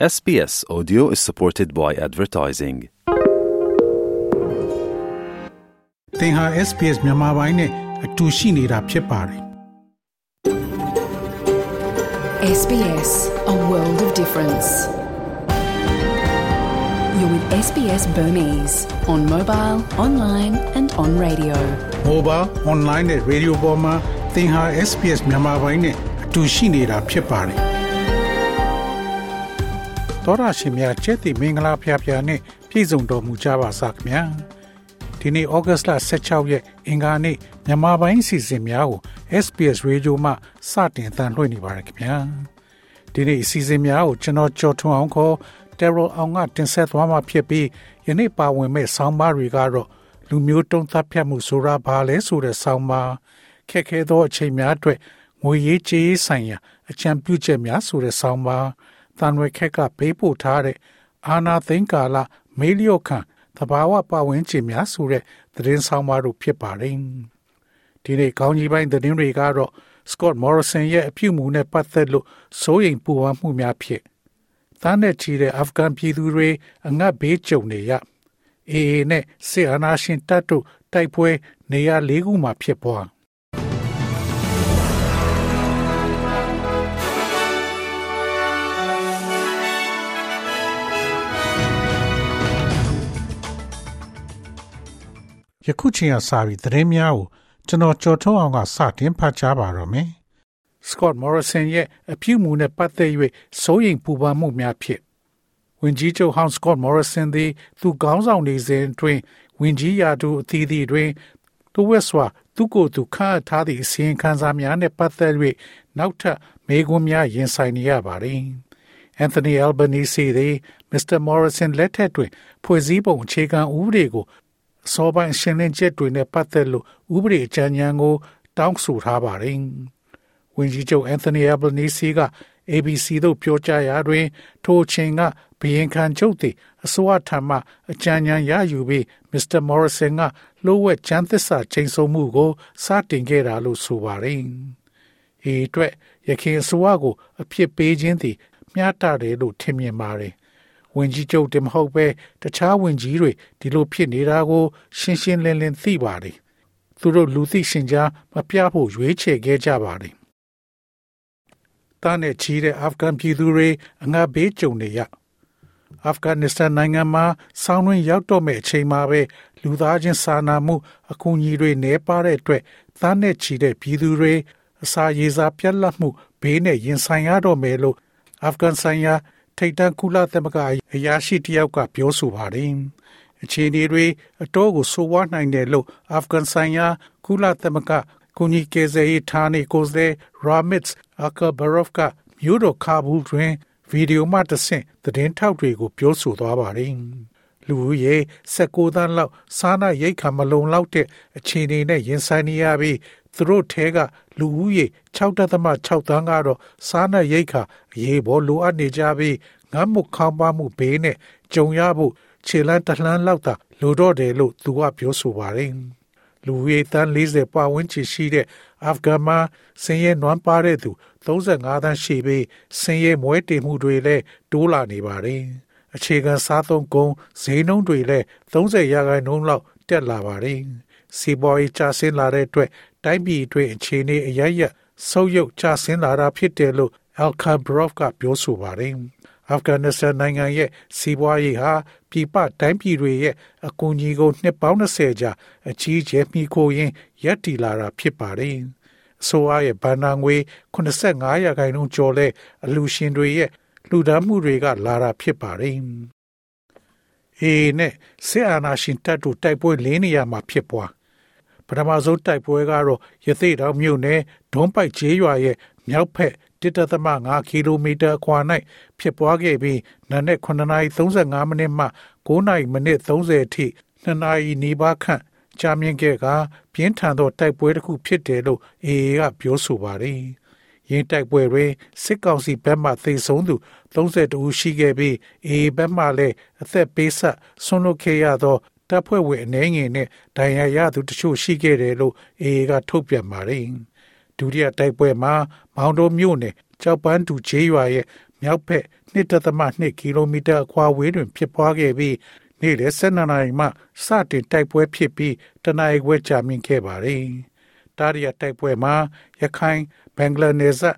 SBS Audio is supported by advertising. သင်ဟာ SPS မြန်မာပိုင်းနဲ့အတူရှိနေတာဖြစ်ပါတယ် SBS, a world of difference. You're with SBS Burmese on mobile, online, and on radio. ။ Mobile, online နဲ့ radio ပေါ်မှာသင်ဟာ SPS မြန်မာပိုင်းနဲ့အတူရှိနေတာဖြစ်ပါတယ်။ သောရရှိမြတ်ကျက်တိမင်္ဂလာဖျားဖျားနဲ့ပြည့်စုံတော်မူကြပါစားခင်ဗျာ။ဒီနေ့ဩဂတ်စ်လ16ရက်အင်္ဂါနေ့မြန်မာပိုင်းစီစဉ်များကို SPS Radio မှစတင်အသံလွှင့်နေပါရခင်ဗျာ။ဒီနေ့အစီအစဉ်များကိုကျွန်တော်ကြော်ထွန်းအောင်ခေါ် Terrell အောင်ကတင်ဆက်သွားမှာဖြစ်ပြီးယနေ့ပါဝင်မဲ့ဆောင်းပါးတွေကတော့လူမျိုးတုံးသတ်ဖြတ်မှုဆိုတာဘာလဲဆိုတဲ့ဆောင်းပါးခက်ခဲသောအချိန်များအတွက်ငွေရေးကြေးရေးဆိုင်ရာအကြံပြုချက်များဆိုတဲ့ဆောင်းပါး တန်ရွယ်ခက်ကပေးပို့ထားတဲ့အာနာသိန်းကာလမေးလျော့ခံသဘာဝပတ်ဝန်းကျင်များဆိုတဲ့သတင်းဆောင်ပါတို့ဖြစ်ပါတယ်ဒီနေ့ကောင်းကြီးပိုင်းသတင်းတွေကတော့ Scott Morrison ရဲ့အပြုအမူနဲ့ပတ်သက်လို့စိုးရိမ်ပူပန်မှုများဖြစ်သားနဲ့ချီတဲ့အာဖဂန်ပြည်သူတွေအငတ်ဘေးကြုံနေရအေအေနဲ့စစ်အာဏာရှင်တပ်တို့တိုက်ပွဲနေရာ၄ခုမှာဖြစ်ပွား ယခုချိန်ကစပြီးသတင်းများကိုကျွန်တော်ကြော်ထုတ်အောင်ကစတင်ဖတ်ကြားပါတော့မယ်။ Scott Morrison ရဲ့အပြုအမူနဲ့ပတ်သက်၍စိုးရိမ်ပူပန်မှုများဖြစ်ဝင်ကြီးချုပ်ဟောင်း Scott Morrison သည်သူခေါင်းဆောင်နေစဉ်တွင်ဝင်ကြီးရာထူးအသီးသီးတွင်သူဝက်စွာသူကိုယ်သူခန့်အပ်ထားသည့်အစီရင်ခံစာများနှင့်ပတ်သက်၍နောက်ထပ်မေးခွန်းများရင်ဆိုင်နေရပါသည်။ Anthony Albanese သည် Mr. Morrison လက်ထက်တွင်ဖွဲ့စည်းပုံအခြေခံဥပဒေကို အစောပိုင်းရှင်းလင်းချက်တွေနဲ့ပတ်သက်လို့ဥပဒေအကြံဉာဏ်ကို တောင်းဆိုထားပါတယ်။ဝန်ကြီးချုပ်အန်သိုနီအဘလနီစီက ABC သို့ပြောကြားရာတွင် ထိုအချိန်ကဘယင်ခံချုပ်သည်အစိုးရထံမှအကြံဉာဏ်ရယူပြီးမစ္စတာမော်ရဆန်ကလိုဝက်ချမ်းသစ္စာချိန်ဆမှုကိုစတင်ခဲ့တာလို့ဆိုပါတယ်။ဤအတွက်ရခင်အစိုးရကိုအဖြစ်ပေးခြင်းသည်မျှတတယ်လို့ထင်မြင်ပါတယ် ဝင်ကြီးချုပ်တင်မဟုတ်ပဲတခြားဝင်ကြီးတွေဒီလိုဖြစ်နေတာကို ရှင်းရှင်းလင်းလင်းသိပါတယ်။သူတို့လူသိရှင်ကြားမပြဖို့ရွေးချယ်ခဲ့ကြပါတယ်။တာနဲ့ချီတဲ့အာဖဂန်ပြည်သူတွေအငတ်ဘေးကြုံနေရအာဖဂန်နစ္စတန်နိုင်ငံမှာဆောင်းတွင်ရောက်တော့မဲ့အချိန်မှာပဲလူသားချင်းစာနာမှု အကူအညီတွေနေပါတဲ့အတွက်သားနဲ့ချီတဲ့ပြည်သူတွေအစာရေစာပြတ်လတ်မှုဘေးနဲ့ရင်ဆိုင်ရတော့မယ်လို့အာဖဂန်ဆိုင်ရာ ထိတ်တန့်ကုလသမဂ္ဂအရာရှိတယောက်ကပြောဆိုပါတယ်။အခြေအနေတွေအတော့ကိုဆိုးဝါးနိုင်တယ်လို့အာဖဂန်ဆိုင်ရာကုလသမဂ္ဂကုညီကေဇေးဌာနေကိုယ်စားရာမစ်အကာဘရော့ဖ်ကမြို့တော်ကာဘူးတွင်ဗီဒီယိုမှတဆင့်သတင်းထောက်တွေကိုပြောဆိုသွားပါတယ်။လူဦးရေ16သန်းလောက်စားနပ်ရိက္ခာမလုံလောက်တဲ့အခြေအနေနဲ့ရင်ဆိုင်နေရပြီး သူတို့ထဲကလူဦးရေ6.6သန်းကတော့စားနပ်ရိက္ခာအရေးပေါ်လိုအပ်နေကြပြီးငတ်မှုခေါင်းပါမှုဘေးနဲ့ကြုံရဖို့ခြေလန်းတလှမ်းလောက်သာလိုတော့တယ်လို့သူကပြောဆိုပါတယ်။လူဦးရေတန်း40ပတ်ဝန်းကျင်ရှိတဲ့အာဖဂန်မှာဆင်းရဲနွမ်းပါတဲ့သူ35သန်းရှိပြီးဆင်းရဲမွဲတေမှုတွေလည်းတိုးလာနေပါတယ်။အခြေခံစားသုံးကုန်ဈေးနှုန်းတွေလည်း30ရာခိုင်နှုန်းလောက်တက်လာပါတယ်။စီးပွားရေးကျဆင်းလာတဲ့အတွက် တိုင်းပြည်အတွင်းအခြေအနေအရရဆုပ်ယုပ်ကျဆင်းလာတာဖြစ်တယ်လို့ Al-Khabrov ကပြောဆိုပါတယ်။အာဖဂန်နစ္စတန်နိုင်ငံရဲ့စီးပွားရေးဟာပြည်ပတိုင်းပြည်တွေရဲ့အကူအညီကိုနှစ်ပေါင်း20ကြာအကြီးအကျယ်မှီခိုရင်းရပ်တည်လာတာဖြစ်ပါတယ်။အစိုးရရဲ့ဗန်နာငွေ85ရာခိုင်နှုန်းကျော်လဲအလူရှင်တွေရဲ့လူဒန်းမှုတွေကလာတာဖြစ်ပါတယ်။အေးနဲ့စစ်အာဏာရှင်တပ်တို့တိုက်ပွဲလင်းနေရမှာဖြစ်ပွား ပထမဆုံးတိုက်ပွဲကတော့ရသေ့တောင်မြို့နယ်ဒွန်ပိုက်ကျေးရွာရဲ့မြောက်ဖက်1.5ကီလိုမီတာအကွာ၌ဖြစ်ပွားခဲ့ပြီးနနက်9:35မိနစ်မှ9:30မိနစ်30အထိ2နာရီနီးပါးခန့်ကြာမြင့်ခဲ့ကပြင်းထန်သောတိုက်ပွဲတစ်ခုဖြစ်တယ်လို့အေအေကပြောဆိုပါတယ်။ရင်းတိုက်ပွဲတွင်စစ်ကောင်စီဘက်မှသေဆုံးသူ32ဦးရှိခဲ့ပြီးအေအေဘက်မှလည်းအသက်ပေးဆက်ဆွန့်လွတ်ခဲ့ရသော တပ်ဖွဲ့ဝင်အနေငယ်နဲ့ဒဏ်ရာရသူတချို့ရှိခဲ့တယ်လို့အေအေကထုတ်ပြန်ပါတယ်။ဒုတိယတိုက်ပွဲမှာမောင်တော်မြို့နယ်ကြောက်ပန်းတူချေးရွာရဲ့မြောက်ဘက်1.2ကီလိုမီတာအကွာဝေးတွင်ဖြစ်ပွားခဲ့ပြီးနေ့လယ်12နာရီမှစတင်တိုက်ပွဲဖြစ်ပြီးတနအီခွဲကြာမြင့်ခဲ့ပါတယ်။တာရီယာတိုက်ပွဲမှာရခိုင်ဘင်္ဂလားနယ်စပ်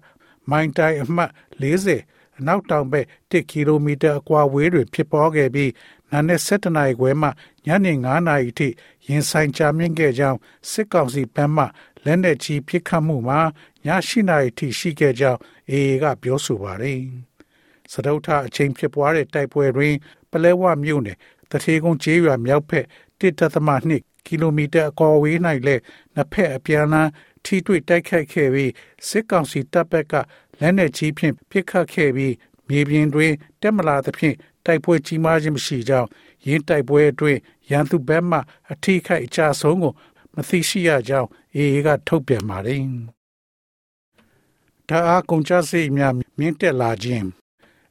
မိုင်းတိုင်းအမှတ်40 အနောက်တောင်ဘက်1ကီလိုမီတာအကွာဝေးတွင်ဖြစ်ပွားခဲ့ပြီးနာနဲ့7နာရီခွဲမှညနေ9နာရီထိရင်ဆိုင်ကြာမြင့်ခဲ့ကြောင်းစစ်ကောင်စီဘက်မှလက်နက်ကြီးပစ်ခတ်မှုမှာည8နာရီထိရှိခဲ့ကြောင်းအေအေကပြောဆိုပါတယ်။စတုထအချိန်ဖြစ်ပွားတဲ့တိုက်ပွဲတွင်ပလဲဝမြို့နယ်တထေကုန်းကျေးရွာမြောက်ဘက်1.2ကီလိုမီတာအကွာဝေး၌လည်းနှစ်ဖက်အပြန်အလှန်ထိတွေ့တိုက်ခိုက်ခဲ့ပြီးစစ်ကောင်စီတပ်ဘက်က လက်နက်ကြီးဖြင့်ပစ်ခတ်ခဲ့ပြီးမြေပြင်တွင်တက်မလာသဖြင့်တိုက်ပွဲကြီးမားခြင်းမရှိကြောင်းရင်းတိုက်ပွဲအတွင်းရန်သူဘက်မှအထိခိုက်အကြဆုံးကိုမသိရှိရကြောင်းအေအေကထုတ်ပြန်ပါတယ်။ဒါအားကုန်ကြစိတ်များမြင့်တက်လာခြင်း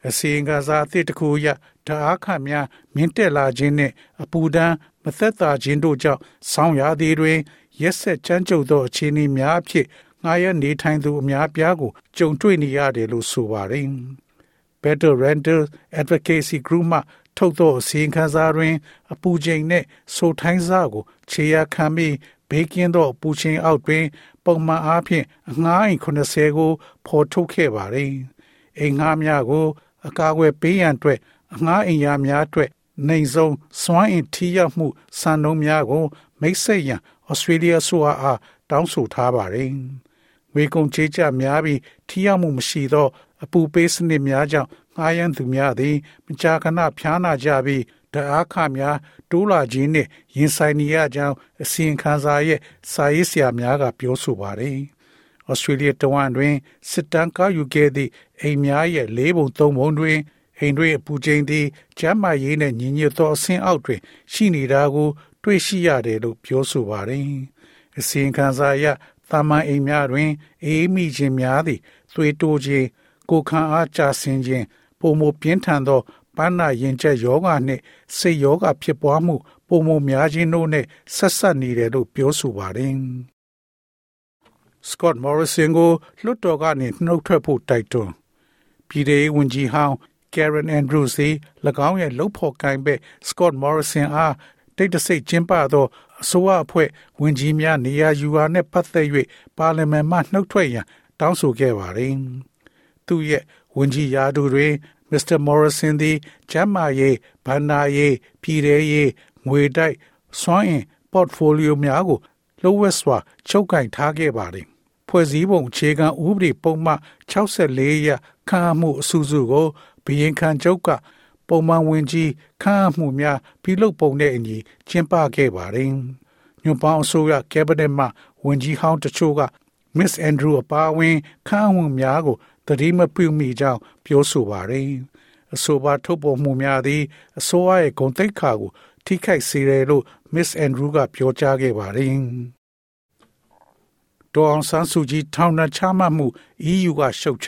အစီရင်ခံစာအသစ်တစ်ခုအရဓာအားခများမြင့်တက်လာခြင်းနှင့်အပူဒဏ်မသက်သာခြင်းတို့ကြောင့်ဆောင်းရာသီတွင်ရက်ဆက်ချမ်းကြုတ်သောအခြေအနေများအဖြစ် ငှားရနေထိုင်သူအများပြားကိုကြုံတွေ့နေရတယ်လို့ဆိုပါတယ်။ Better Rental Advocacy Group မှထုတ်သောအစီရင်ခံစာတွင် အပူချိန်နှင့်ဆိုထိုင်းစားကိုခြေရာခံပြီးဘေးကင်းသောအပူချိန်အောက်တွင် ပုံမှန်အားဖြင့်အငှားအိမ်80ကိုဖော်ထုတ်ခဲ့ပါတယ်။အိမ်ငှားများကို အကာအကွယ်ပေးရန်အတွက်အငှားအိမ်ယာများအတွက်နိုင်ဆုံးစွမ်းအင်ထိရောက်မှုစံနှုန်းများကို မိတ်ဆက်ရန်ဩစတြေးလျဆိုအားတောင်းဆိုထားပါတယ်။ ငွေကုန်ကြေးကျများပြီးထိရောက်မှုမရှိသော အပူပေးစနစ်များကြောင့်ငှားရမ်းသူများသည်မကြာခဏဖျားနာကြပြီးဓာတ်အားခများတိုးလာခြင်းနှင့်ရင်ဆိုင်နေရကြောင်းအစီရင်ခံစာရဲ့စာရေးဆရာများကပြောဆိုပါတယ်။ဩစတြေးလျတဝန်တွင်စစ်တမ်းကောက်ယူခဲ့သည့်အိမ်များရဲ့၄ပုံ၃ပုံတွင်အိမ်တွင်အပူချိန်သည်ကျန်းမာရေးနှင့်ညီညွတ်သောအဆင့်အောက်တွင် ရှိနေတာကို တွေ့ရှိရတယ်လို့ပြောဆိုပါတယ်။အစီရင်ခံစာအရ သာမန်အိမ်များတွင် အေးမိခြင်းများသည်သွေးတိုးခြင်းကိုခံအားကျဆင်းခြင်းပုံမပြင်းထန်သောပန်းနာရင်ကျက်ယောဂနှင့်စိတ်ယောဂဖြစ်ပွားမှု ပုံမများခြင်းတို့နှင့်ဆက်ဆက်နေတယ်လို့ပြောဆိုပါတယ်။ Scott Morrison ကိုလွှတ်တော်ကနေနှုတ်ထွက်ဖို့တိုက်တွန်းပြည်ထောင်ဝန်ကြီးဟောင်း Karen Andrews သည်၎င်းရဲ့လှုပ်ဖော်ကိုင်ဘက် Scott Morrison အားတိတ်တဆိတ်ကျင်းပသော အစိုးရအဖွဲ့ဝန်ကြီးများနေရာယူရာနှင့်ပတ်သက်၍ပါလီမန်မှနှုတ်ထွက်ရန်တောင်းဆိုခဲ့ပါသည်။သူရဲ့ဝန်ကြီးရာထူးတွင် Mr. Morrison သည်ကျမ်းမာရေး၊ဘဏ္ဍာရေး၊ပြည်ထရေးငွေတိုက်စွမ်းအင် portfolio များကိုလှုပ်ဝက်စွာချုပ်ကင်ထားခဲ့ပါသည်။ဖွဲ့စည်းပုံအခြေခံဥပဒေပုံမှ64ရခံမှုအစုစုကိုဘီရင်ခံချုပ်က ပုံမှန်ဝင်ကြီးခန့်အပ်မှုများပြုလုပ်ပုံနဲ့အညီကျင်းပခဲ့ပါတယ်။ညွန်ပေါင်းအစိုးရကက်ဘိနက်မှဝန်ကြီးဟောင်းတချို့က Miss Andrew အပါအဝင်ခန့်အပ်မှုများကိုတတိမပြုမိကြောင်းပြောဆိုပါတယ်။အဆိုပါထုတ်ပေါ်မှုများသည်အစိုးရရဲ့ဂုဏ်သိက္ခာကိုထိခိုက်စေတယ်လို့ Miss Andrew ကပြောကြားခဲ့ပါတယ်။ဒေါအောင်ဆန်းစုကြည်ထောင်ဒဏ်ချမှတ်မှု EU ကရှုတ်ချ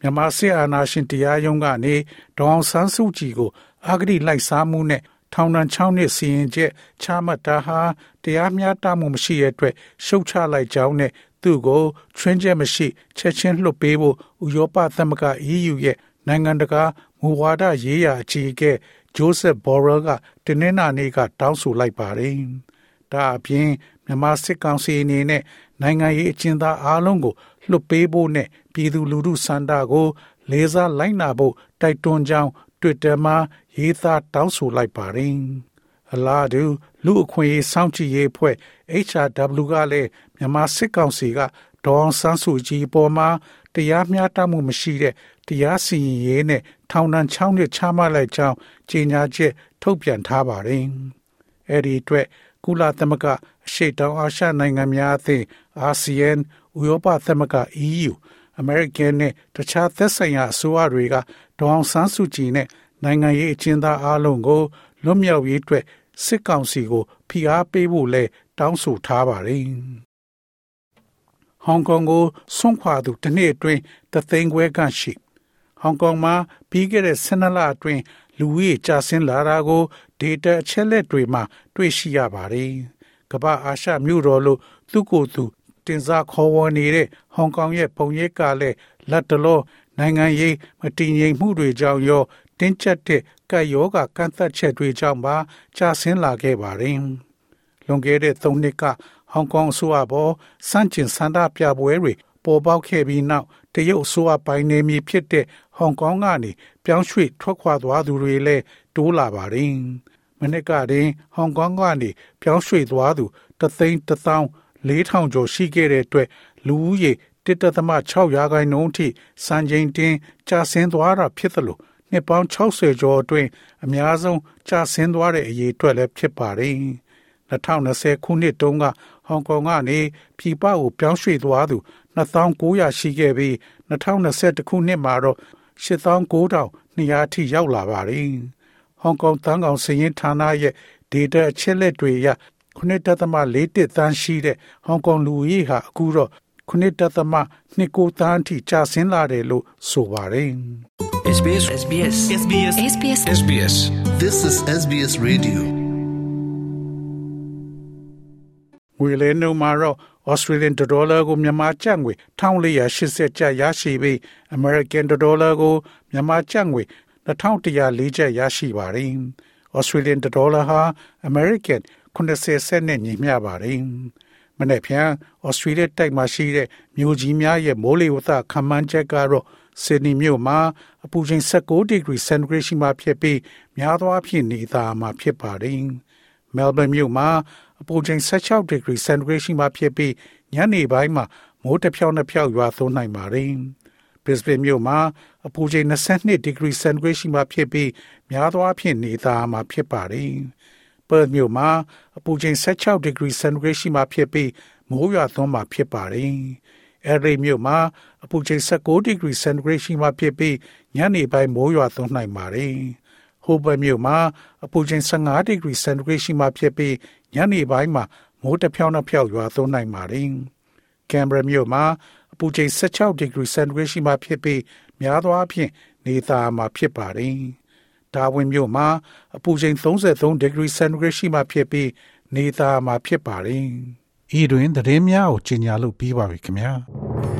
မြန်မာစစ်အာဏာရှင်တရားရုံးကနေဒေါအောင်ဆန်းစုကြည်ကိုအာဂတိလိုက်စားမှုနဲ့ထောင်ဒဏ်6နှစ်စီရင်ချက်ချမှတ်တာဟာတရားမျှတမှုမရှိတဲ့အတွက်ရှုတ်ချလိုက်ကြောင်းနဲ့သူ့ကိုချွင်းချက်မရှိချက်ချင်းလွှတ်ပေးဖို့ဥရောပသမဂ္ဂ EU ရဲ့နိုင်ငံတကာမူဝါဒရေးရာအကြီးအကဲဂျိုးဆက်ဘော်ရယ်ကတင်းနှနာနေ့ကတောင်းဆိုလိုက်ပါတယ်။ဒါအပြင် မြန်မာစစ်ကောင်စီအနေနဲ့နိုင်ငံရေးအကျဉ်းသားအားလုံးကိုလွတ်ပေးဖို့နဲ့ပြည်သူလူထုစန္ဒကို လေးစားလိုက်နာဖို့တိုက်တွန်းကြောင်း Twitter မှာရေးသားတောင်းဆိုလိုက်ပါတယ်။အလားတူလူအခွင့်အရေးစောင့်ကြည့်ရေးအဖွဲ့ HRW ကလည်းမြန်မာစစ်ကောင်စီကဒေါအောင်ဆန်းစုကြည်ပေါ်မှာတရားမျှတမှုမရှိတဲ့တရားစီရင်ရေးနဲ့ထောင်ဒဏ်6နှစ်ချမှတ်လိုက်ကြောင်းကြေညာချက်ထုတ်ပြန်ထားပါတယ်။အဲဒီအတွက် ကုလသမဂ္ဂအရှေ့တောင်အာရှနိုင်ငံများအသင်း ASEAN ဥရောပသမဂ္ဂ EU အမေရိကန်နဲ့တခြားသက်ဆိုင်ရာအစိုးရတွေကဒေါအောင်ဆန်းစုကြည်နဲ့နိုင်ငံရေးအကျဉ်းသားအလုံးကိုလွတ်မြောက်ရေးအတွက်စစ်ကောင်စီကိုဖိအားပေးဖို့လဲတောင်းဆိုထားပါတယ်။ဟောင်ကောင်ကိုဆွန့်ခွာသူတစ်နှစ်အတွင်းတသိန်းခွဲခန့်ရှိဟောင်ကောင်မှာပြီးခဲ့တဲ့12လအတွင်းလူဦးရေကျဆင်းလာတာကို ဒေတာအချက်လက်တွေမှာတွေ့ရှိရပါတယ်။ကမ္ဘာအာရှမြို့တော်လို့သူ့ကိုယ်သူတင်စားခေါ်ဝေါ်နေတဲ့ဟောင်ကောင်ရဲ့ပုံရိပ်ကလည်းလက်တလောနိုင်ငံရေးမတည်ငြိမ်မှုတွေကြောင့်ရောတင်းကျပ်တဲ့ကပ်ရောဂါကန့်သတ်ချက်တွေကြောင့်ပါကြာဆင်းလာခဲ့ပါတယ်။လွန်ခဲ့တဲ့၃နှစ်ကဟောင်ကောင်အစိုးရပေါ်စန့်ကျင်ဆန္ဒပြပွဲတွေပေါ်ပေါက်ခဲ့ပြီးနောက်တရုတ်အစိုးရပိုင်နေမည်ဖြစ်တဲ့ဟောင်ကောင်ကနေပြောင်းရွှေ့ထွက်ခွာသွားသူတွေလည်းတိုးလာပါတယ်။ မနစ်ကတည်းဟောင်ကောင်ကနေပြောင်းရွှေ့သွားသူတသိန်းတသောင်း၄ထောင်ကျော်ရှိခဲ့တဲ့အတွက်လူဦးရေ1.6ရာခိုင်နှုန်းထိစံချိန်တင်ကျဆင်းသွားတာဖြစ်သလိုနှစ်ပေါင်း60ကျော်အတွင်းအများဆုံးကျဆင်းသွားတဲ့အရေးအတွက်လည်းဖြစ်ပါတယ်။2020ခုနှစ်တုန်းကဟောင်ကောင်ကနေပြည်ပကိုပြောင်းရွှေ့သွားသူ2900ရှိခဲ့ပြီး2021ခုနှစ်မှာတော့8900ထိရောက်လာပါတယ်။ ဟောင်ကောင်တန်းကောင်စရင်ဌာနရဲ့ဒေတာအချက်လက်တွေအရ9.41သန်းရှိတဲ့ဟောင်ကောင်လူဦးရေဟာအခုတော့9.29သန်းအထိကျဆင်းလာတယ်လို့ဆိုပါတယ် SBS SBS SBS SBS SBS This is SBS Radio. ငွေလဲနှုန်းမှာတော့ Australian dollar ကိုမြန်မာကျပ်ငွေ1480ကျပ်ရရှိပြီး American dollar ကိုမြန်မာကျပ်ငွေ 2104ကျပ်ရရှိပါတယ်။ Australian dollar ဟာ American 80စက်နဲ့ညီမျှပါတယ်။မနေ့ဖြန် Australia တိုက်မှာရှိတဲ့မြို့ကြီးများရဲ့မိုးလေဝသခန့်မှန်းချက်ကတော့ Sydney မြို့မှာအပူချိန်16 degree centigrade ရှိမှဖြစ်ပြီးများသောအားဖြင့်နေသားမှာဖြစ်ပါတယ်။ Melbourne မြို့မှာအပူချိန်16 degree centigrade ရှိမှဖြစ်ပြီးညနေပိုင်းမှာမိုးတစ်ဖြောင်းတစ်ဖြောင်းရွာသွန်းနိုင်ပါတယ်။ Brisbane မြို့မှာအပူချိန်22 degree centigrade ရှိမှဖြစ်ပြီးများသောအားဖြင့်နေသားမှာဖြစ်ပါတယ်။ Perth မြို့မှာအပူချိန်16 degree centigrade ရှိမှဖြစ်ပြီးမိုးရွာသွန်းမှာဖြစ်ပါတယ်။ Adelaide မြို့မှာအပူချိန်16 degree centigrade ရှိမှဖြစ်ပြီးညနေပိုင်းမိုးရွာသွန်းနိုင်ပါတယ်။ Hobart မြို့မှာအပူချိန်15 degree centigrade ရှိမှဖြစ်ပြီးညနေပိုင်းမှာမိုးတစ်ဖြောင်းတစ်ဖြောင်းရွာသွန်းနိုင်ပါတယ်။ Canberra မြို့မှာ အပူချိန်16 degree centigrade ရှိမှဖြစ်ပြီးများသောအားဖြင့်နေသားမှာဖြစ်ပါတယ်။ဒါဝင်မြို့မှာအပူချိန်33 degree centigrade ရှိမှဖြစ်ပြီးနေသားမှာဖြစ်ပါတယ်။ဤတွင်သတင်းများကိုကြီးညာလို့ပြီးပါပြီခင်ဗျာ။